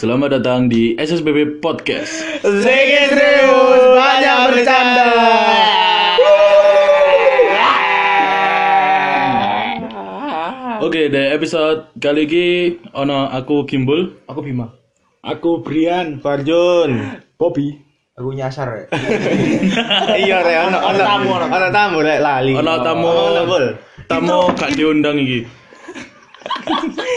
Selamat datang di SSBB Podcast. Sedikit serius, banyak bercanda. Oke, di episode kali ini ono aku Gimbul. Aku Bima. Aku Brian, Farjun. Bobby. Aku nyasar ya. iya re ono ono tamu ono tamu rek lali. Ono tamu. Ono bol. Tamu gak diundang iki.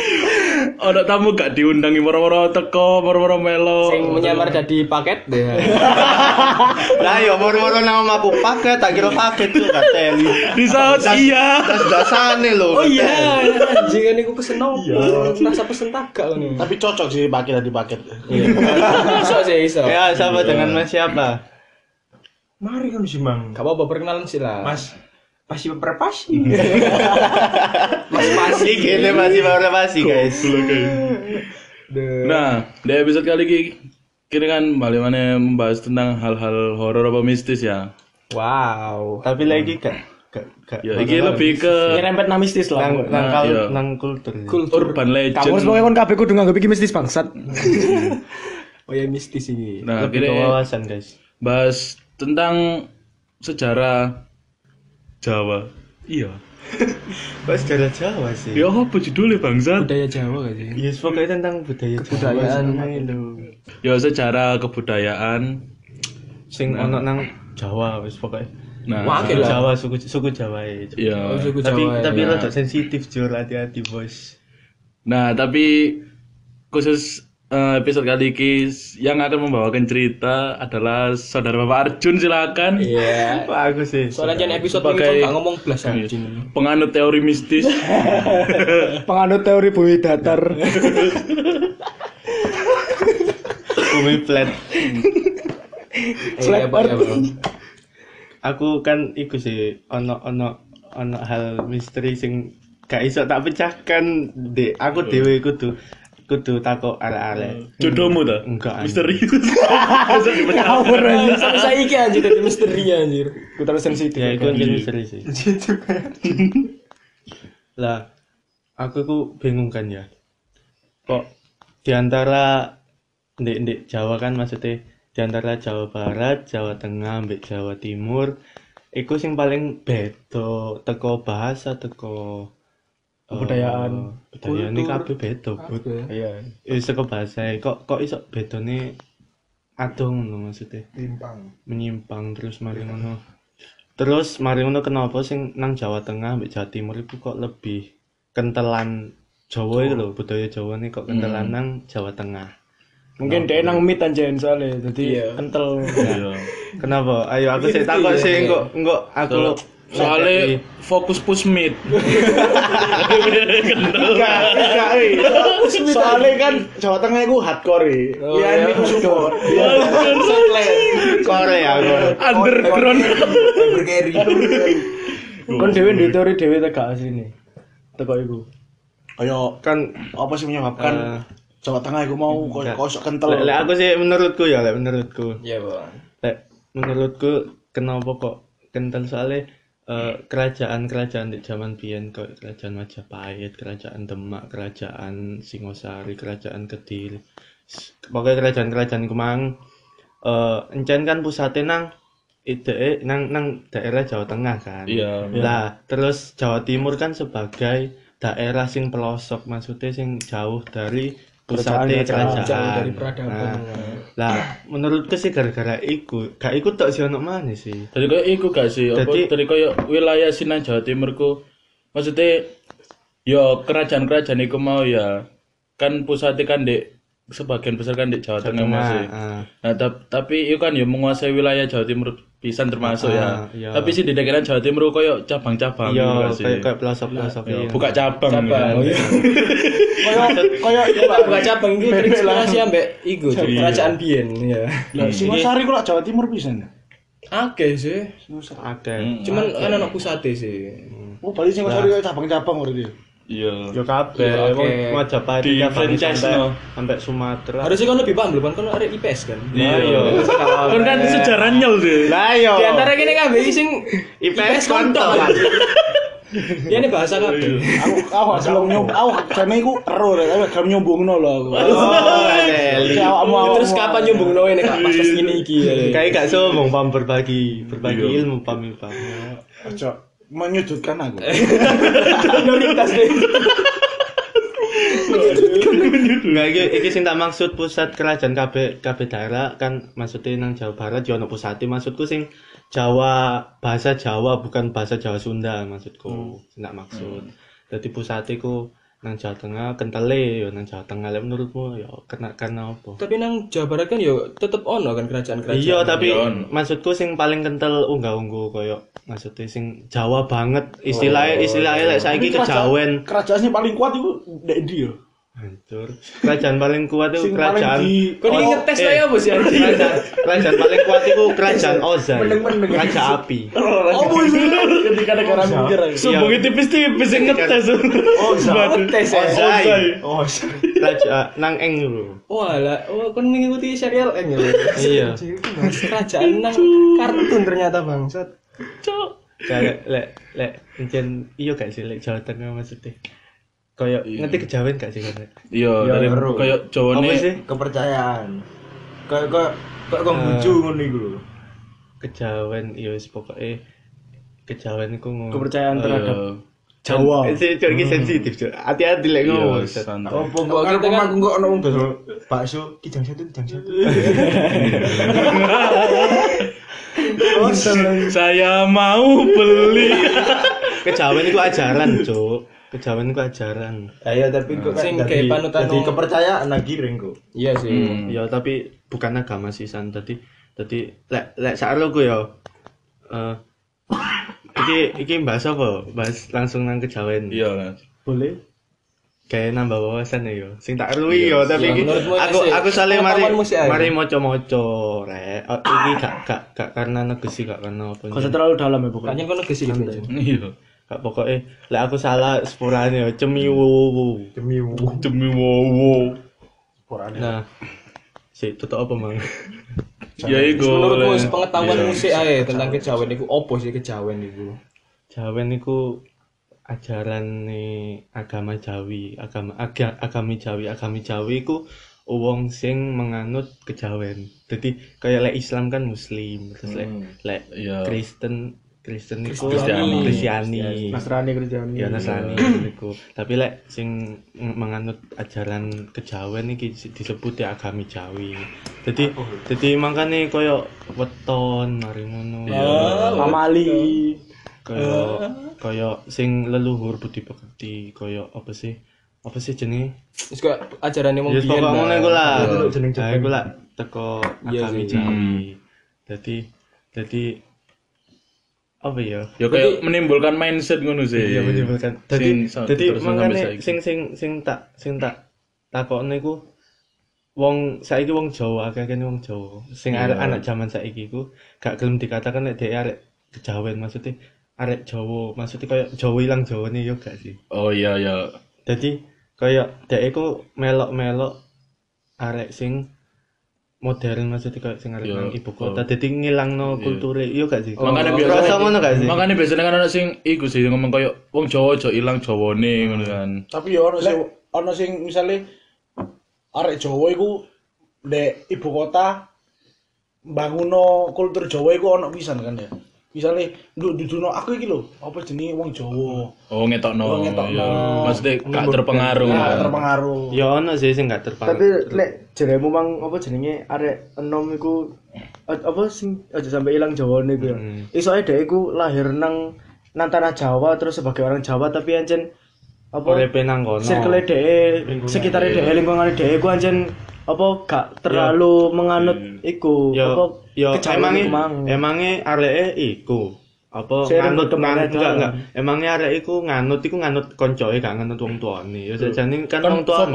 ono tamu gak diundang iki moro-moro teko, moro-moro melo. Sing menyamar jadi paket deh. Lah yo moro-moro nama aku paket, tak kira paket tuh kateli. Di saat iya. Das dasane lho. Oh iya, anjing ini aku pesen nopo? Rasa pesen tagak ini. Tapi cocok sih paket tadi paket. Iso sih iso. Ya, sama dengan Mas siapa? Mari kan sih Mang. Gak apa-apa perkenalan sih lah. Mas pasti berpasi. Mas pasti. Iki ini masih baru masih guys. Nah, di episode kali ini kita kan balik mana membahas tentang hal-hal horor apa mistis ya. Wow. Tapi lagi gak gak. Ya, ini lebih ke Nyerempet nang mistis lah. nang nang Nah, iya. nang kultur. urban legend. Kamu harus pokoknya kon kabeh kudu nganggep iki mistis bangsat. Oh ya mistis ini. Nah, Lebih ke wawasan guys. bahas tentang sejarah Jawa. Iya. Kok sejarah Jawa sih? Ya apa judulnya bangsat? Budaya Jawa gak sih? Ya pokoknya tentang budaya Jawa. Kebudayaan. lho. Ya secara kebudayaan. Sing ono nang Jawa wis pokoknya. Nah, Wakil lah. Jawa suku suku Jawa ya. ya. Oh, suku tapi Jawa. tapi ya. rada sensitif jur hati-hati bos. Nah, tapi khusus eh, episode kali ini yang akan membawakan cerita adalah saudara Bapak Arjun silakan. Iya. Bagus sih. Soalnya jangan episode Sebagai- ini gak ngomong belas anjing. Penganut teori mistis. Penganut teori bumi datar. Bumi flat. Iya, Pak, ya, Bro. Aku kan iku sih ono ono ono hal misteri sing gak iso tak pecahkan dek aku dhewe kudu kudu takok arek-arek. Jodohmu ta? Enggak. Misterius. Ngawur. Sampai saiki anjir dari misteri anjir. Ku terus sensitif. Ya itu kan misteri sih. lah aku ku bingung kan ya. Kok di antara ndek ndek Jawa kan maksudnya di antara Jawa Barat, Jawa Tengah, mbek Jawa Timur, iku sing paling beda teko bahasa teko Kebudayaan. budayane kabeh beda Bud. Iya. Wis teko bahasa kok kok iso bedone adoh ngono maksudnya Timpang. menyimpang terus mari ngono terus mari ngono kenapa sing nang Jawa Tengah mbek Jawa Timur itu kok lebih kentelan Jawa itu lho budaya Jawa nih kok kentelan nang Jawa Tengah Mungkin dia nang mit anjen soalnya. Jadi Iya. kental. Iya. kenapa ayo aku sih takut sih kok enggak aku Soalnya fokus pusmit. Enggak, enggak. Soalnya kan Jawa Tengah itu hardcore. Oh, Iya, iya. ini ku support. Korea aku Underground. Kon dhewe duwe teori dhewe tegak asline. Teko iku. kayak kan apa sih menyebabkan eh, Jawa Tengah itu mau kok kental lek aku sih menurutku ya lek menurutku Iya, Bang. Lek, menurutku kenapa kok kental soalnya kerajaan-kerajaan di zaman biyen kok kerajaan Majapahit, kerajaan Demak, kerajaan Singosari, kerajaan Kediri. Pokoknya kerajaan-kerajaan Kemang eh encen kan pusatnya nang ide nang nang daerah Jawa Tengah kan. Iya. Lah, terus Jawa Timur kan sebagai daerah sing pelosok maksudnya sing jauh dari pusatnya Kerajaan, kerajaan. Jauh dari peradaban. Nah, lah menurutku sih gara-gara iku gak iku tok sih ono mana sih Tadi kayak iku gak sih? Apa Jadi- tadi kayak wilayah Sinan Jawa Timur ku maksudnya yo kerajaan-kerajaan iku mau ya kan pusatnya kan di sebagian besar kan di Jawa Tengah masih. ah. Nah, tap- tapi itu kan ya menguasai wilayah Jawa Timur pisan termasuk Ah, ya. iya. Tapi sih di daerah Jawa Timur koyo cabang-cabang iya juga sih. kayak kayak pelosok pelosok Ya, iya buka cabang. Cabang. gitu. Kayak Iya, Pak, buka cabang itu terinspirasi ambek iku kerajaan biyen ya. lah Singosari kok Jawa Timur pisan Oke sih. ada Cuman kan ana pusate sih. oh balik Singosari kayak cabang-cabang berarti Iya. yo kabeh Iya, mau Majapahit franchise, sampai no. sampai Sumatera Harusnya kan lebih paham belum kan ada IPS kan. Iya Kan kan sejarahnya sih. lah yo Di antara gini kan sing IPS kontok kontol anjir. Ya ini bahasa kabeh. Aku aku gak gelem nyoba, aku jane iku ero rek, aku gak nyombongno lho aku. Oh. Ya, awakmu. Terus kapan nek gak pas pas ngene iki. ya. Kayak gak sombong pam berbagi, berbagi Iya. ilmu pam pam. Ojo menyudutkan aku. Prioritas deh. Enggak iki iki sing tak maksud pusat kerajaan KB KB daerah kan maksudnya nang Jawa Barat yo ono pusate maksudku sing Jawa bahasa Jawa bukan bahasa Jawa Sunda maksudku sing tak maksud. Dadi pusate ku nang Jawa Tengah kentele yo nang Jawa Tengah lek menurutmu yo kena karena apa? Tapi nang Jawa Barat kan yo tetep ono kan kerajaan-kerajaan. Iya, tapi Iya. maksudku sing paling kental unggah-ungguh koyo maksudnya sing Jawa banget istilahnya istilahnya lek saiki kejawen Kerajaan sing paling kuat iku ndek ndi yo? Hancur. Kerajaan paling kuat itu Sing kerajaan di Kok ini ngetes eh. lah ya bos ya? kerajaan, kerajaan paling kuat itu kerajaan Ozai. Raja api. Oh, ketika negara mikir aja. Sumbungnya tipis-tipis yang ngetes. Oh, Ngetes ya. Ozai. Oh, raja nang eng dulu Walah, oh kan mengikuti serial N ya. Iya. Kerajaan nang kartun ternyata bangsat. kayak lek lek encen iya gak sih lek Jawa Tengah maksudnya kayak ngerti kejawen gak sih kan Iya, dari ngeru. kayak Jawa apa nih. sih kepercayaan. Kayak kayak kayak konghucu ngono iku lho. kejawen iya wis pokoke kejawen iku ngono Kepercayaan terhadap Iya. Jawa. Eh, sih cok iki sensitif cok hati-hati lek Iya, ngomong. Apa kok kan- kan kok ono wong dodol bakso kijang satu kijang satu. Saya mau beli. kejawen iku ajaran cok kejawen iku ajaran Ayo tapi kok Sing kan kayak panutan dadi wong- kepercayaan lagi kok. Iya sih. Hmm. ya tapi bukan agama sih san tadi tadi lek lek sakro ku ya eh iki iki bahas apa bahas langsung nang kejawen Iya, Mas. boleh kayak nambah wawasan ya yo sing tak erui yo tapi Iya, iki aku aku soalnya mari mari moco-moco rek Oh, iki gak gak gak karena negesi gak karena apa Gak usah terlalu dalam ya pokoknya. Kayaknya kono gesi gitu. Iya. Gak pokoknya lek aku salah sepurane yo cemiwu Demi Demi wow. nah si tutup apa mang Ya iku. Menurutmu Iya. pengetahuan musik aja tentang kejawen itu opo sih kejawen itu? Jawen niku ajaran nih agama Jawi, agama aga, agami Jawi, agami Jawi iku wong sing menganut kejawen. Jadi kayak lek Islam kan Muslim, terus lek lek Iya. Kristen Kristen niku Kristiani. Kristiani. Nasrani Kristiani. Ya Nasrani niku. Tapi lek sing menganut ajaran kejawen iki disebut ya agami Jawi. Jadi jadi makane koyo weton mari ngono. Pamali. kaya kaya sing leluhur budi pekerti kaya apa sih apa sih jenenge Terus kok ajarannya mau ya pokoknya ngono iku lah Dulu jeneng nah iku lah teko Iya agami. Jawi jadi jadi apa ya Ya kayak menimbulkan mindset ngono sih. iya menimbulkan jadi jadi makanya sing sing sing tak sing tak takokne iku wong saiki wong Jawa akeh wong Jawa sing arek Iya. anak zaman saiki iku gak gelem dikatakan nek dhek arek kejawen maksudnya arek Jawa maksudnya kayak Jawa ilang Jawa nih yo gak sih Oh iya ya. jadi kayak dhek iku melok-melok arek sing modern maksudnya kayak sing arek Yo, nang ibu kota dadi ngilangno kulture iya gak sih? Makanya biasa biasanya ngono gak sih? Makanya biasanya kan sing iku sih ngomong kayak wong Jawa aja ilang Jawane ngono kan. Tapi ya ono sing ono sing misale arek Jawa iku ndek ibu kota banguno kultur Jawa iku ono pisan kan ya. Misale nduk duduno aku iki lho, apa jenenge wong Jawa. Oh ngetokno. Oh, ngetokno. Iya. Maksudnya gak terpengaruh. Kan. terpengaruh. ya ono sih sing gak terpengaruh Tapi lek jaremu mang apa jenenge arek enom iku a- apa sing aja sampai ilang Jawane iku ya. Hmm. Isoke dhek iku lahir nang nang tanah Jawa terus sebagai orang Jawa tapi ancen apa Uripe nang kono circle dhek sekitar dhek lingkungan dhek iku ancen apa gak terlalu menganut iku yo. apa yo kejawen emange emange areke iku? Apa nganut nganut enggak enggak. Emangnya arek iku nganut iku nganut koncoe gak nganut wong tuane. Ya sajane kan wong tuane.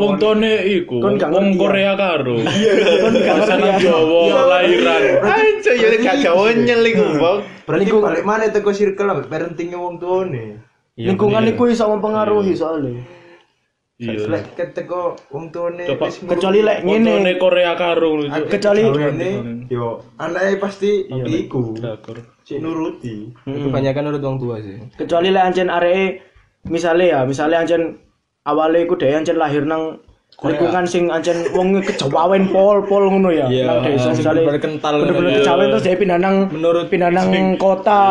wong tuane. iku. Wong ya. Korea karo. Kon gak ngerti ya. Jawa lahiran. Aja ya gak Jawa nyel iku, Bang. Berarti balik mana teko circle ambek parentingnya wong tuane. Iya, lingkungan iku iso mempengaruhi soalnya. Iya. Lek keteko wong tuane Coba wis kecuali lek ngene Korea karo lho. kecuali gaweane, yo anake pasti iku drakor sik nuruti. Kebanyakan urut wong tua sih. kecuali lek ancen areke misale ya misale ancen awale iku dhek ancen lahir nang lingkungan sing ancen wong kejawen pol-pol ngono ya. Iya, Nang desa sing misale kental bener-bener kan. kejawen terus dhek pindah nang Menurut pindah nang kota.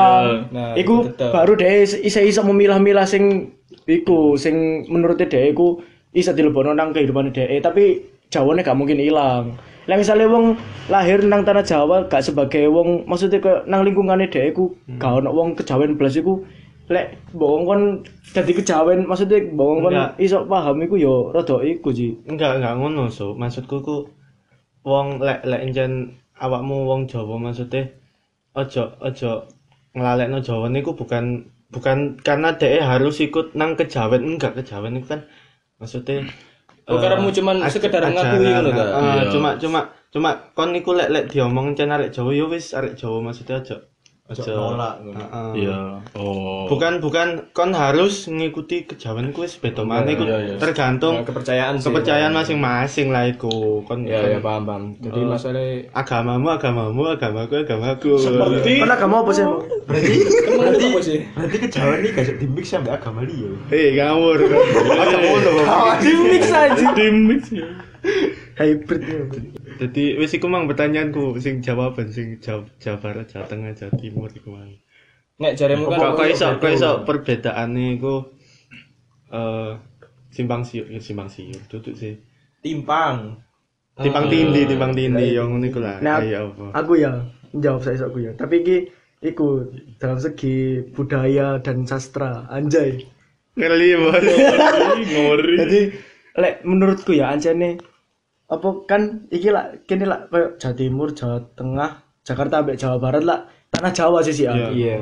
Nah, iku baru dhek iso-iso memilah-milah sing iku sing menurut dhek iku iso dilebokno nang kehidupan dhek tapi jawane gak mungkin ilang. Lah misalnya wong lahir nang tanah Jawa gak sebagai wong maksudnya kayak nang lingkungane dhek iku gak ono wong kejawen blas iku lek mbok kon dadi kejawen maksudnya mbok kon iso paham iku yo rada iku sih. enggak enggak ngono so maksudku ku wong lek lek encen awakmu wong Jawa maksudnya ojo ojo ngelalekno Jawa niku bukan bukan karena dhek harus ikut nang kejawen enggak kejawen itu kan maksudnya Oh, eh, karena cuman aj- sekedar ngakui ngono ta? ah, Iya. cuma cuma cuma kon niku lek lek diomong encen arek Jawa yo wis arek Jawa maksudnya ojo ojo nolak ngono. Iya. Oh. Bukan bukan kon harus ngikuti kejawen ku wis beda maneh iku iya, iya. tergantung Nah, kepercayaan sih. kepercayaan masing-masing lah iku kon Ya ya paham paham. Jadi masalah agamamu agamamu agamaku agamaku Seperti Kan agama apa sih? Berarti berarti apa sih? berarti kejawen iki gak di mix sampe agama liya. eh ngawur aja ngono Di mix aja. tim mix ya. Hybrid ya. jadi wis iku mang pertanyaanku sing jawaban sing Jawa, Jawa Barat Jawa Tengah Jawa Timur iku mang Nek jaremu kan kok kok iso kok iso perbedaane iku eh simpang siur ya simpang siur duduk sih Timpang. timbang tindi timbang tindi yang ngono iku lah Nah, aku ya jawab saya aku ya. Tapi iki iku dalam segi budaya dan sastra anjay. ngeli bos Ngori. Jadi lek menurutku ya ancene apa kan iki lah kene lah kayak Jawa Timur, Jawa Tengah, Jakarta sampai Jawa Barat lah tanah Jawa sih sih. ya. Iya.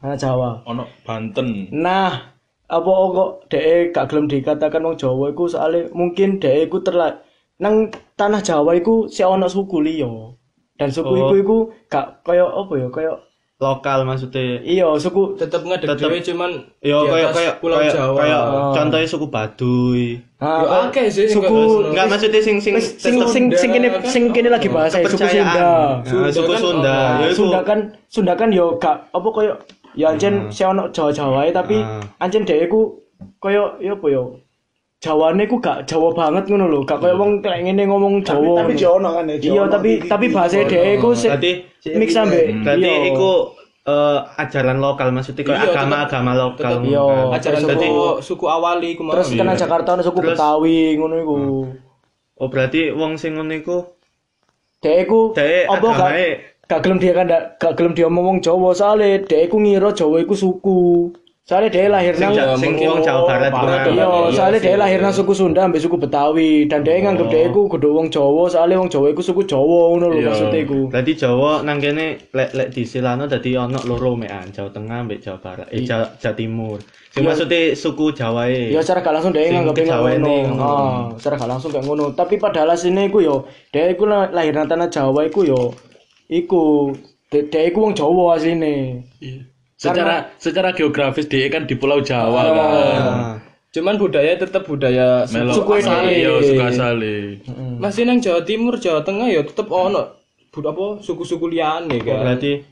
Tanah Jawa. Ono Banten. Nah, apa kok dhek gak gelem dikatakan wong Jawa iku soalnya mungkin dhek iku terla nang tanah Jawa iku si ono suku liya. Dan suku Oh. iku iku gak kaya apa ya, kaya lokal maksudnya iya suku Tetep ngadeg Tetep- dhewe cuman Yo di kayak kayak Pulau kayak Jawa. kayak contohnya suku Baduy. ah, Yo kaya akeh sih suku gak- Enggak maksudnya sing sing sing sing sing sing kene sing kene lagi bahasa suku kepercayaan. Sunda. Nah, suku kan, Sunda. oh, Ya. Sunda kan Sunda kan yo gak apa kaya ya ancen si ono Jawa-Jawa tapi Ah. ancen dhek iku kaya ya apa yo Jawane ku gak Jawa banget ngono lho, gak kaya wong kayak ngene ngomong tapi Jawa. tapi. Jawa kan ya. Iya, tapi tapi bahasa iku sik Berarti mix sampe. berarti iya. iku eh, ajaran lokal maksudnya kayak Iya, agama-agama lokal. tetep- Iya. kan. ajaran suku suku awali ku. Terus tenan Jakarta ono suku Terus- Betawi ngono iku. Oh berarti wong sing ngono iku Dhek iku dhek apa gak gak gelem dia kan gak gelem dia ngomong Jawa soalnya dhek iku ngira Jawa iku suku. Soalnya dhek lahir sing wong Jawa Barat iku Barat, kan. Iya, Iya soalnya sih. dia lahir nang suku Sunda ambek suku Betawi dan dia nganggep dia iku kudu wong Jawa, soalnya wong Jawa iku suku Jawa ngono lho Iya. maksudnya iku. Berarti Jawa nang kene lek lek disilano dadi ono loro mekan, Jawa Tengah ambek Jawa Barat, eh Jawa, Jawa Timur. Sing Iya. maksudnya suku Jawae. Ya secara gak langsung dia nganggep ngono. ngono. Ah, secara gak langsung kayak ngono. Tapi padahal asline iku yo dia iku la- lahir nang tanah Jawa iku yo iku dia dia iku wong Jawa asline. Secara secara geografis dia kan di Pulau Jawa Ah. kan. Cuman budaya tetep budaya Melo Suku asale ini. yo suku asale. Masih nang Jawa Timur, Jawa Tengah ya tetep ono bud apa suku-suku liyane oh, kan. berarti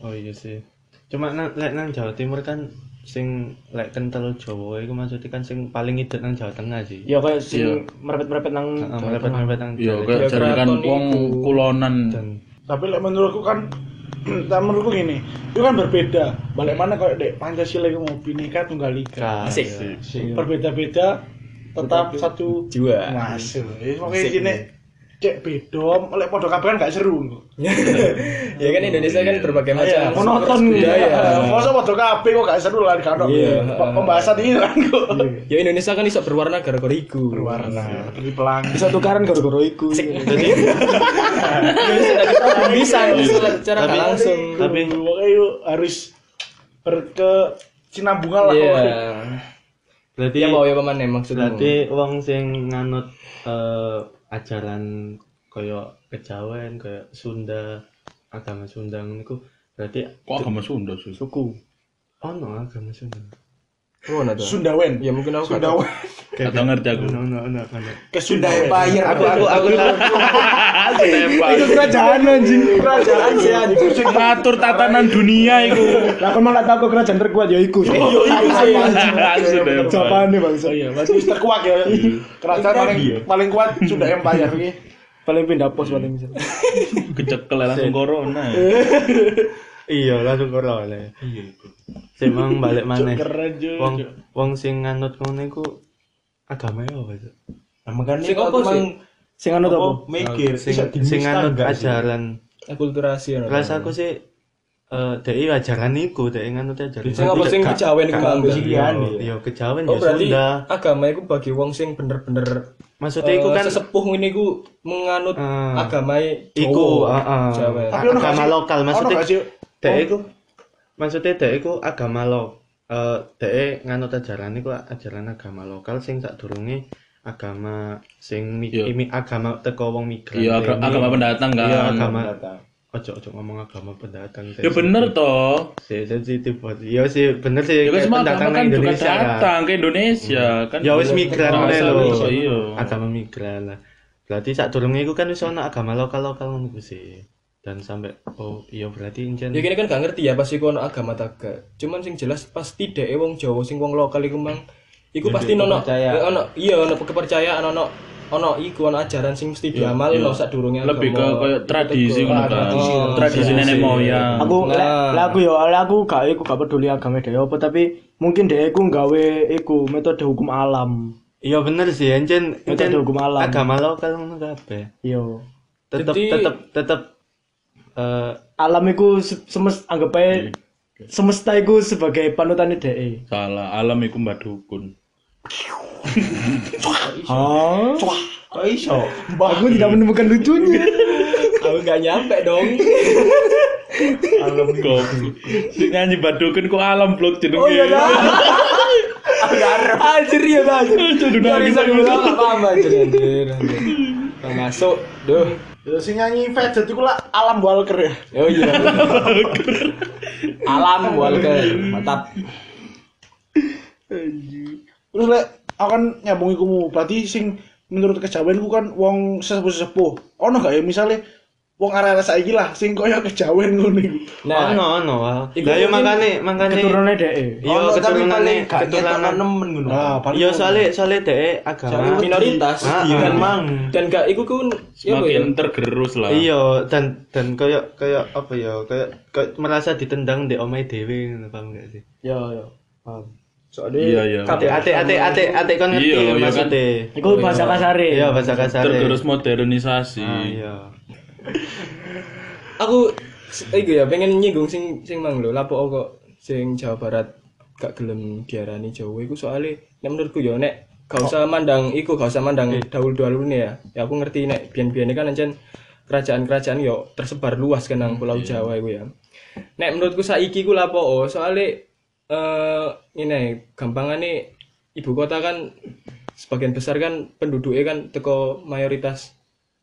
Oh iya sih. Cuma nang lek nang Jawa Timur kan sing lek kental Jawa iku maksudnya kan sing paling idet nang Jawa Tengah sih. Ya kayak sing merepet-merepet nang Heeh, melepet-melepet nang Jawa. kayak Ya, jadi kan wong kulonan. Tapi lek menurutku kan tak menurutku gini, itu kan berbeda. Balik mana kalau dek Pancasila itu mau bineka tunggal ika. Asik. Berbeda-beda tetap satu Jiwa. masuk. Ya pokoknya gini cek beda, lek podo kabeh kan gak seru. Ya kan Indonesia kan berbagai macam. Monoton budaya. Masa podo kabeh kok gak seru lah kan. Iya. Pembahasan ini kan kok. Ya Indonesia kan iso berwarna gara-gara iku. Berwarna, dari pelangi. bisa tukaran gara-gara iku. bisa secara gak langsung. Tapi harus berkesinambungan lah Iya. pokoknya. berarti Ya mau ya paman maksudmu. berarti wong sing nganut eh, ajaran kaya kejawen, kaya Sunda, agama Sunda niku berarti Kok agama Sunda sih? Suku. ono agama Sunda. Oh, nah tuh. Sundawen. Ya mungkin aku. Sundawen. Atau ngerti aku. no no no no Ke Sunda Sundawen. Empire. aku aku aku tahu Itu kerajaan anjing. Kerajaan sih anjing. Sing ngatur tatanan dunia iku. Lah kon malah tahu kerajaan terkuat ya iku. Yo iku sih anjing. Sudah. Bangsa. Iya, berarti terkuat ya. Kerajaan paling paling kuat Sunda Empire iki. Paling pindah pos paling bisa. Kecekel langsung corona. iya langsung ora oleh iya sing mang balik maneh Keren jo. wong wong sing nganut ngono iku agama ya apa Cuk? Nah, makanya Sing apa mang Sing anu apa apa? mikir sing sing sih. ajaran Akulturasi ngono. rasa aku sih eh dek ajaran iku dek nganut ajaran Sing apa sing kejawen iku mang. Sing iya kejawen Oh ya berarti Sunda agama iku bagi wong sing bener-bener maksudnya iku kan sesepuh ini ku menganut Ah. agama iku Jawa. heeh Jawa. Tapi ono gak agama lokal maksudnya dek iku maksudnya dek iku agama lo eh dek nganut ajaran iku ajaran agama lokal sing sadurunge agama sing mi, Iya. imi- agama teko wong migran Iya aga- agama pendatang kan. iya agama ojo ojo ngomong agama pendatang Ya bener toh. sih sensitif banget iya sih bener sih Ya kan kayak semua pendatang agama nang kan juga Indonesia kan. datang ke Indonesia kan. ya wis migran Bahasa lho Indonesia, Iya. agama migran lah berarti saat durungnya itu kan wis ono agama lokal lokal ngono ku sih dan sampai oh iya berarti incen Ya gini kan gak ngerti ya pasti kono agama tak gak. Cuman sing jelas pasti dek wong Jawa sing wong lokal iku mang iku pasti nono kepercayaan. eh, ono iya ono kepercayaan ono ono iku ono ajaran sing mesti diamal iya. no sadurunge Lebih ke tradisi ngono kan. tradisi. Oh, nenek moyang. Aku lek aku yo aku gak iku gak peduli agama dhewe apa tapi mungkin dhewe iku gawe iku metode hukum alam. iya bener sih incen Metode hukum alam. agama lokal ngono kabeh Iya. tetep tetep tetep eh Alam iku se- semes anggap ae semesta iku sebagai panutan dhewe. Salah, alam iku mbak dukun. Hah? kok iso Aku tidak menemukan lucunya. Aku gak nyampe dong. Alam goblok. Sing nyanyi mbak dukun kok alam blok jenenge. Oh iya dah. Anjir ya anjir. Jadi nangis bisa aku. paham anjir anjir. masuk. Duh. Ya sing nyanyi Veget iku lah Alam Walker ya. Oh iya. Alam Walker. Mantap. Terus lek aku kan nyambung iku. Berarti sing menurut kejawen ku kan wong sesepuh-sesepuh. Ono gak ya misalnya wong arek-arek saiki lah sing koyo kejawen ngono iku. Nah, ono ono lah yo mungkin makane makane Keturunannya dhewe. iya Ono, tapi paling keturunane keturunan nemen ngono Nah, iya soalnya soalnya dek agama minoritas Ah, iya dan mang dan gak iku ya ya? Semakin tergerus lah. iya dan dan kayak kayak apa ya kayak kayak merasa ditendang di omai dewi ngono paham gak sih Ya ya. Paham. Soalnya Iya iya. ate ate ate ate ate kan ngerti Iya, iya kan. maksudnya Iku bahasa kasare. iya bahasa kasar Tergerus modernisasi. ah iya aku iku ya pengen nyinggung sing sing mang lho lapo kok sing Jawa Barat gak gelem diarani Jawa. Iku soalnya nek menurutku ya nek gak usah mandang iku gak usah mandang dahulu-dahulu nih ya. Ya aku ngerti nek biyen-biyen kan ancen kerajaan-kerajaan yo tersebar luas kan nang pulau Jawa iku ya. Nek menurutku saiki ku lapo oh, soalnya eh ini gampangane ibu kota kan sebagian besar kan penduduknya kan teko mayoritas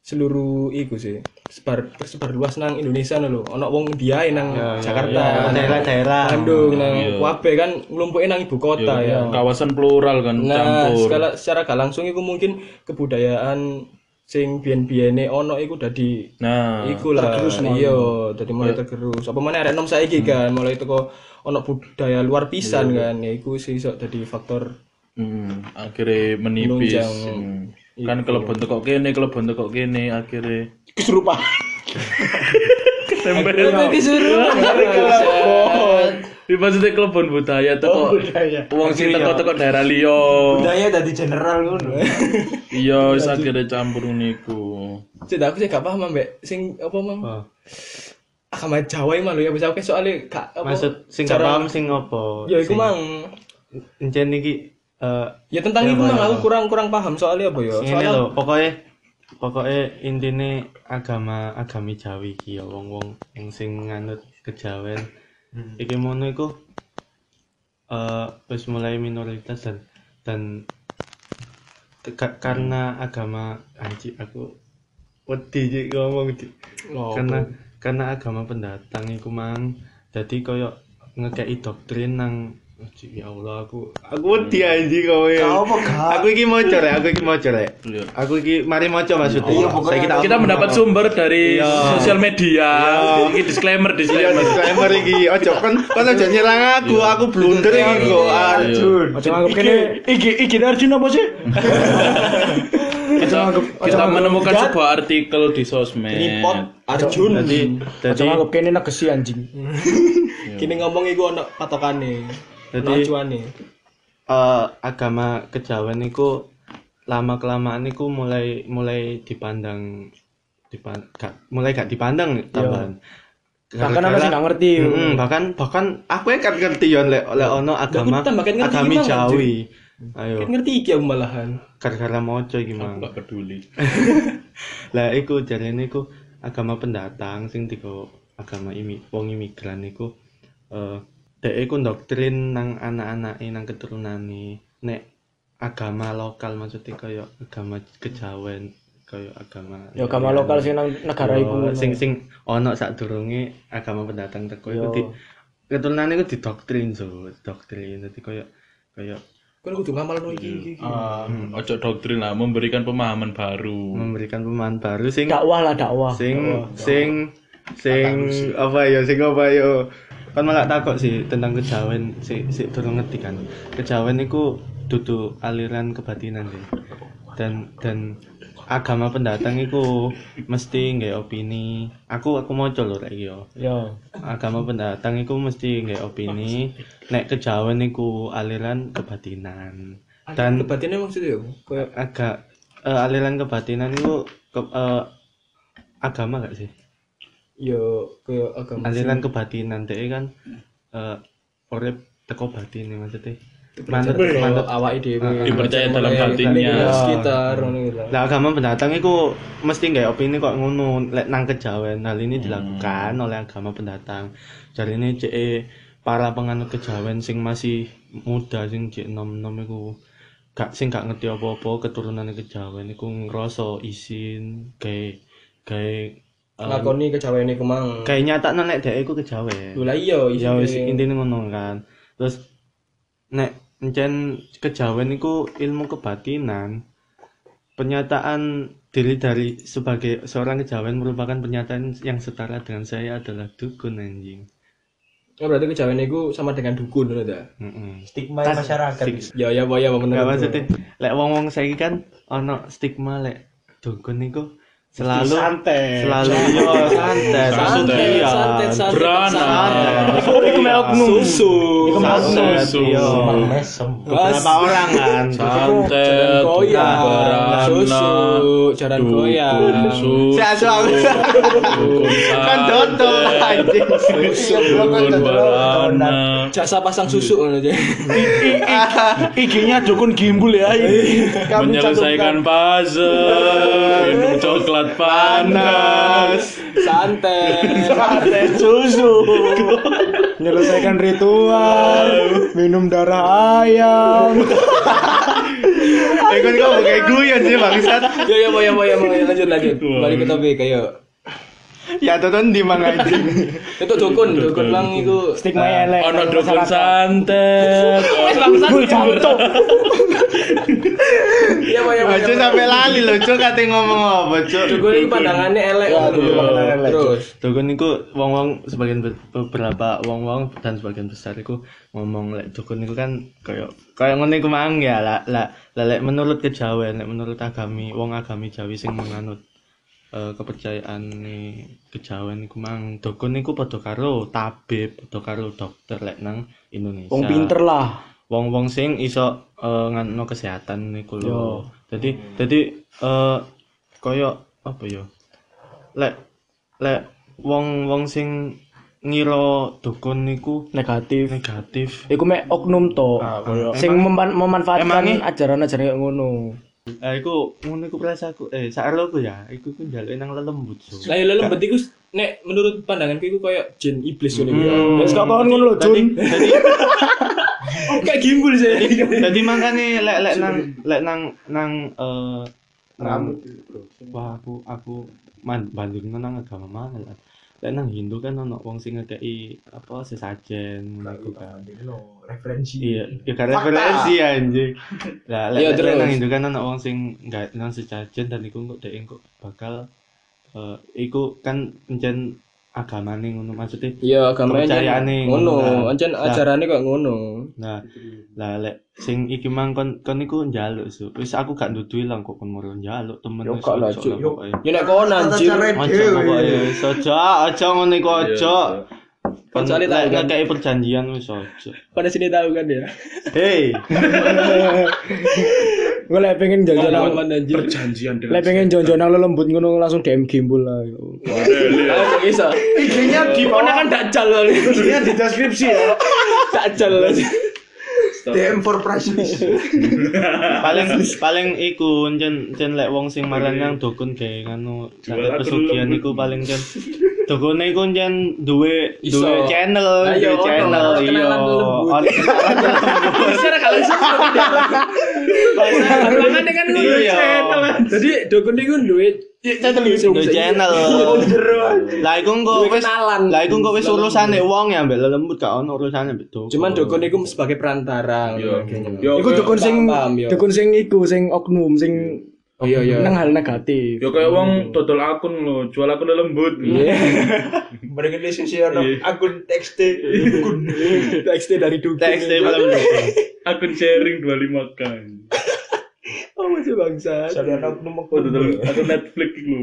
seluruh iku sih. Sebar tersebar luas nang Indonesia lho. Ono wong diae nang Jakarta nang daerah-daerah. Bandung nang Wabe kan nglumpuke nang ibu kota ya Kawasan plural kan nah campur. skala secara gak langsung iku mungkin kebudayaan sing biyen-biyene ono iku dadi Nah, iku lah iya dadi mulai tergerus. Apa mana arek nom saiki kan mulai teko ono budaya luar pisan kan ya iku sih iso dadi faktor hmm, akhirnya menipis. Hmm. Kan kelebon tekok kene, kelebon tekok kene akhirnya Kesurupan. tempel. kesurupan Di maksudnya kelebon budaya teko budaya. wong sing teko teko daerah liya. budaya tadi general ngono Iya, wis akhirnya campur niku. Cek aku sih gak paham mbak sing apa Oh. agama Jawa malu ya bisa oke soalnya gak apa maksud sing gak paham sing apa ya iku mang encen iki eh ya tentang itu mang aku kurang kurang paham soalnya apa ya. Ini soalnya lho pokoknya pokoknya intine agama agami Jawi iki ya wong-wong yang sing nganut kejawen. Iki mono iku eh wis mulai minoritas dan dan karena agama anji aku wedi Cik, ngomong Cik. karena karena agama pendatang iku mang. Jadi koyo ngekei doktrin nang Ya Allah aku aku wedi anjing kowe. Kau apa gak? Aku iki maca rek, aku iki rek. Iya. Aku iki mari maca maksudnya. Iya, Saya kita Kita mendapat sumber dari Iya. sosial media. Ini disclaimer, Iya, disclaimer. disclaimer iki. Ojo kan kan ojo nyerang aku, aku blunder iki kok. Arjun. Ojo nganggep kene iki iki Arjun apa sih? Kita, kita menemukan sebuah artikel di sosmed. Tripod Arjun. Jadi Ojo jadi nganggep kene negesi anjing. Kini ngomong iku ono patokane. Jadi- eh, agama kejawen iku lama kelamaan iku mulai mulai dipandang dipan, gak, mulai gak dipandang tambahan. Bahkan ana sing gak ngerti. Mm, bahkan bahkan aku ya kan ngerti yon lek lek ono agama aku agami gimana, Jawi. Ayo, Kan ngerti iki aku malahan. gara-gara moco Aku gimana? gak peduli. Lah iku jarene iku agama pendatang sing tiga agama imi wong imigran iku eh dhek iku doktrin nang anak-anake nang keturunane nek agama lokal maksudnya kaya agama kejawen kaya agama Ya agama lokal sing nang negara iku. ngono. sing sing ono sadurunge agama pendatang teko iku di keturunane iku didoktrin so doktrin dadi kaya kaya Kan kudu ngamalno iki iki. iki. Um, ojo doktrin lah, memberikan pemahaman baru. memberikan pemahaman baru sing dakwah lah dakwah. sing sing sing apa ya sing apa ya kan malah takut sih tentang kejawen si si durung ngerti kan. Kejawen itu dudu aliran kebatinan sih. Dan dan agama pendatang itu mesti nggak opini. Aku aku mau lho rek yo. Ya. agama pendatang itu mesti nggak opini. Nek kejawen itu aliran kebatinan. Dan Kebatinnya maksudnya yo. Kayak agak eh, aliran kebatinan itu ke- eh, agama gak sih yo kayak agama aliran kebatinan deh kan eh urip teko batin nih maksudnya. Manut manut awake dhewe. Dipercaya dalam Mulai hatinya. lingkungan sekitar lah. Agama pendatang itu mesti nggak opini kok ngono lek nang kejawen. Hal ini dilakukan oleh agama pendatang. Jadi ini CE para penganut kejawen sing masih muda sing cek nom nom iku gak sing gak ngerti apa-apa keturunan kejawen iku ngerasa isin kayak kayak Lakoni kejawen iku mang. kayak nyata nek dhek iku kejawen Lho lah iya ya wis intine ngono kan terus nek encen kejawen iku ilmu kebatinan pernyataan diri dari sebagai seorang kejawen merupakan pernyataan yang setara dengan saya adalah dukun anjing Oh, berarti kejawen iku sama dengan dukun ta? Heeh. Stigma masyarakat. Ya ya ya bener. Gak maksudnya lek wong-wong saiki kan ono stigma lek dukun iku selalu santai. selalu yo santet Santet, iya. santet, santet, Berana. santet. Iku mek oknum. Susu. Santet, Susu. iya. Mesem. beberapa orang kan Santet, Goyang, susu, jaran goyang. susu, Si asu aku. dukun kan dodol santet, anjing dukun berana. Jasa pasang susu ngono aja. IG-nya dukun gimbul ya. Kami Menyelesaikan puzzle, minum coklat panas. Santet. Santet susu. Menyelesaikan ritual, minum darah ayam. Eh kan kau kayak guyon sih bangsat. Ya ya ya ya ya lanjut lanjut. Balik ke topik ayo. Ya tonton di mana anjing. Itu dukun, dukun mang iku Stigma elek. Ono dukun santet. Gue cantuk. Iya ya ya. Ojo sampai lali loh, cok kate ngomong apa, cok. Dukun iki pandangannya elek. Terus Dukun iku wong-wong sebagian be- beberapa wong-wong dan sebagian besar iku ngomong lek dukun iku kan kayak kayak ngene mang ya lah lah lah, lek menurut kejawen lek menurut agami wong agami Jawi sing menganut eh, kepercayaan nih kejawen iku mang dukun iku padha karo tabib padha karo dokter lek nang Indonesia Wong pinter lah. wong-wong sing iso uh, ngano kesehatan niku lho. Jadi jadi eh kaya apa ya? Lek lek wong-wong sing ngira dukun niku Negatif. negatif. Iku mek oknum to. Sing meman- memanfaatkan ajaran-ajaran ngono. Eh iku ngono iku perasaanku eh sakroku ya, iku ku njaluke nang lelembut. So. Lah ya lembet iku nek menurut pandanganku iku kayak jin iblis ngono iku. Hmm. Wes kok kon ngono lho, Jun. Jadi Kayak gimbul sih. jadi makane lek lek nang lek nang nang eh nang wah aku aku man bandingno nang agama mana lah. Lek nang Hindu kan ono wong sing ngekeki apa sesajen ngono kan. referensi Iya, ya kan referensi anjing. Lah lek Iya, nang Hindu kan ono wong sing enggak nang sesajen dan iku kok dhek kok bakal eh iku kan encen agamane ngono maksudnya Iya, agamanya Kepercayaane ngono, ngono. ancen Lah. ajarane kok ngono. Nah, lah lek sing iki mang kon kon iku njaluk su. Wis aku gak ndudu ilang kok kon moro njaluk temen Yo gak lah. Ya nek kon anjir. Wis ojo, ojo ngono iku ojo. Kon Kecuali tahu lek kan. ngekeki perjanjian wis ojo. Pada sini tahu kan ya. Hei, Gue lek pengen jajan nang perjanjian dengan lek pengen jajan nang lelembut ngono langsung DM gimbal lah. Langsung bisa. IG-nya di bawah kan dajal kali. IG-nya di deskripsi ya. Dajal. DM for price list paling paling iku encen encen lek wong sing marang nang dukun gawe ngono pesugihan lembut. iku paling encen dukune iku encen duwe Iso. duwe channel, duwe channel iya. Ono kenalan lembut. Secara kalau sebut Tangannya kan Iya. channel. Jadi dukun iku duwe channel Duwe channel. Lah iku engko Duwe wis lah iku engko wis urusane wong ya mbek lembut gak ono urusane mbek dukun. Cuman dukun iku sebagai perantara Iku dukun sing dukun sing iku sing oknum sing Oh iya iya. nang hal negatif. Yo kayak wong dodol akun lo, jual akun lembut. mereka lisensi ono akun TXT dukun TXT dari dukun. teks belum. Akun sharing 25 kan. Oh masih bangsa. saya ono oknum Oh, dodol akun Netflix lo.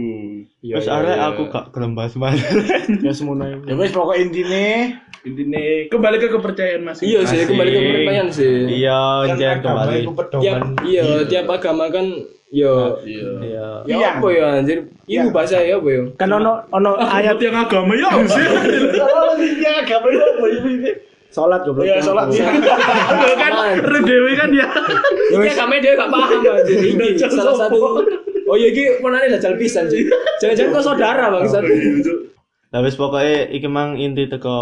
Wis arek aku gak gelem bahas mana. Ya semono. Ya wis pokok intine Intinya kembali ke kepercayaan masing. Iya sih kembali ke pertanyaan sih. Iya, agama kembali. Tiap iya tiap agama kan yo Iya. Iya. ya Iya. apa ya anjir? Ibu bahasa ya apa ya? Kan ono ono Ayat yang agama ya sih. Ya agama itu apa ini? salat goblok. Ya salat. kan redewe kan ya. Ya kami dia gak paham anjir. Ini salah satu Oh iya iki menane dajal pisan sih. Jangan-jangan kau saudara bangsat. Lah wis pokoke iki mang inti teko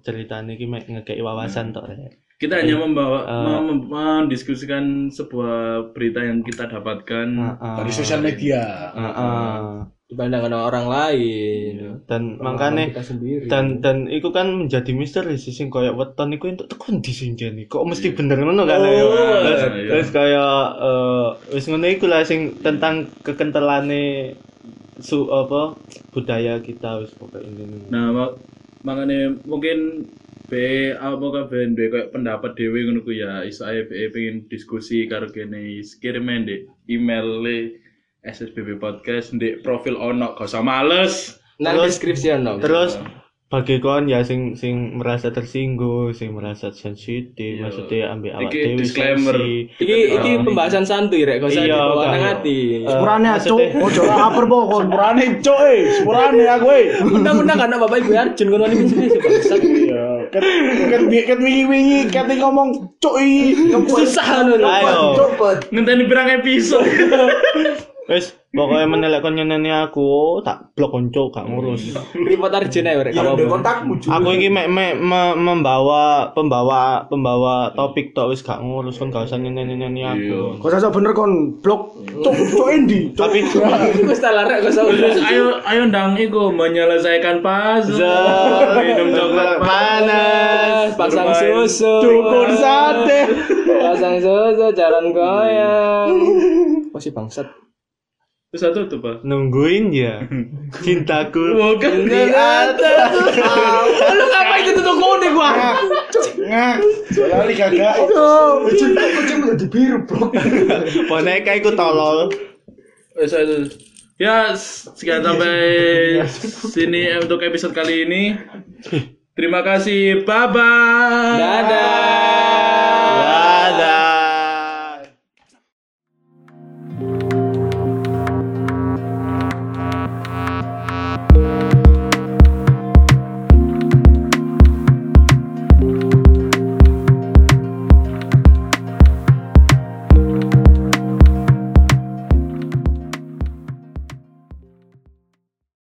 ceritane iki mek ngekeki wawasan tok rek. Kita hanya membawa Eh. mem- mem- mendiskusikan sebuah berita yang kita dapatkan. Heeh. Dari sosial media. Heeh. Dipandang sama orang lain. Dan Pengalaman makane kita sendiri. dan dan iku kan menjadi misteri sih sing koyo weton iku entuk tekon di jene. Kok mesti bener ngono kan ya. Terus, iya. terus kaya eh, wis ngono iku lah sing tentang kekentelane su apa budaya kita wis pokoke intine. Nah, mak- makanya mungkin be apa kabeh be kayak pendapat dhewe ngono ku ya iso ae be pengen diskusi karo kene kirim ndek email le SSBB podcast ndek profil ono gak usah males. Nang deskripsi ono. Terus bagi kon ya sing sing merasa tersinggung, sing merasa sensitif, Iya. maksudnya ambil awak Iki dewe disclaimer. sensi. Iki iki pembahasan santuy rek, Iya, dibawa kan. nang ati. Eh, Sepurane cuk, maksudnya- ojo lapar pokok. Sepurane cuk eh, sepurane aku eh. Undang-undang kan Bapak Ibu Arjun ngono iki sini bangsat. Ya, ket ket ket wingi-wingi ket ngomong cuk iki. Susah ngono. Ayo. Ngenteni pirang episode. Wes, pokoknya menelek kon nyeneni aku, tak blok konco gak ngurus. Report Arjun ae rek. ya kontakmu juga Aku iki mek mek me- membawa pembawa pembawa topik tok wis gak ngurus kon gak usah nyeneni aku. Kok sasa bener kon blok cuk cuk endi? Tapi Wis tak larek kau usah urus. ayo ayo ndang iku menyelesaikan puzzle. Minum coklat panas. pasang susu. Dukun sate. Pasang susu jalan goyang. Masih bangsat. Terus satu tuh, Pak. Nungguin ya. Cintaku. Bukan Di atas. Lu ngapain itu tuh kode gua? Ngak. Soalnya kagak. kucing kucing menjadi biru bro Boneka iku tolol. Wes, wes, wes. Ya, sekian sampai sini untuk episode kali ini. Terima kasih. Bye bye. Dadah.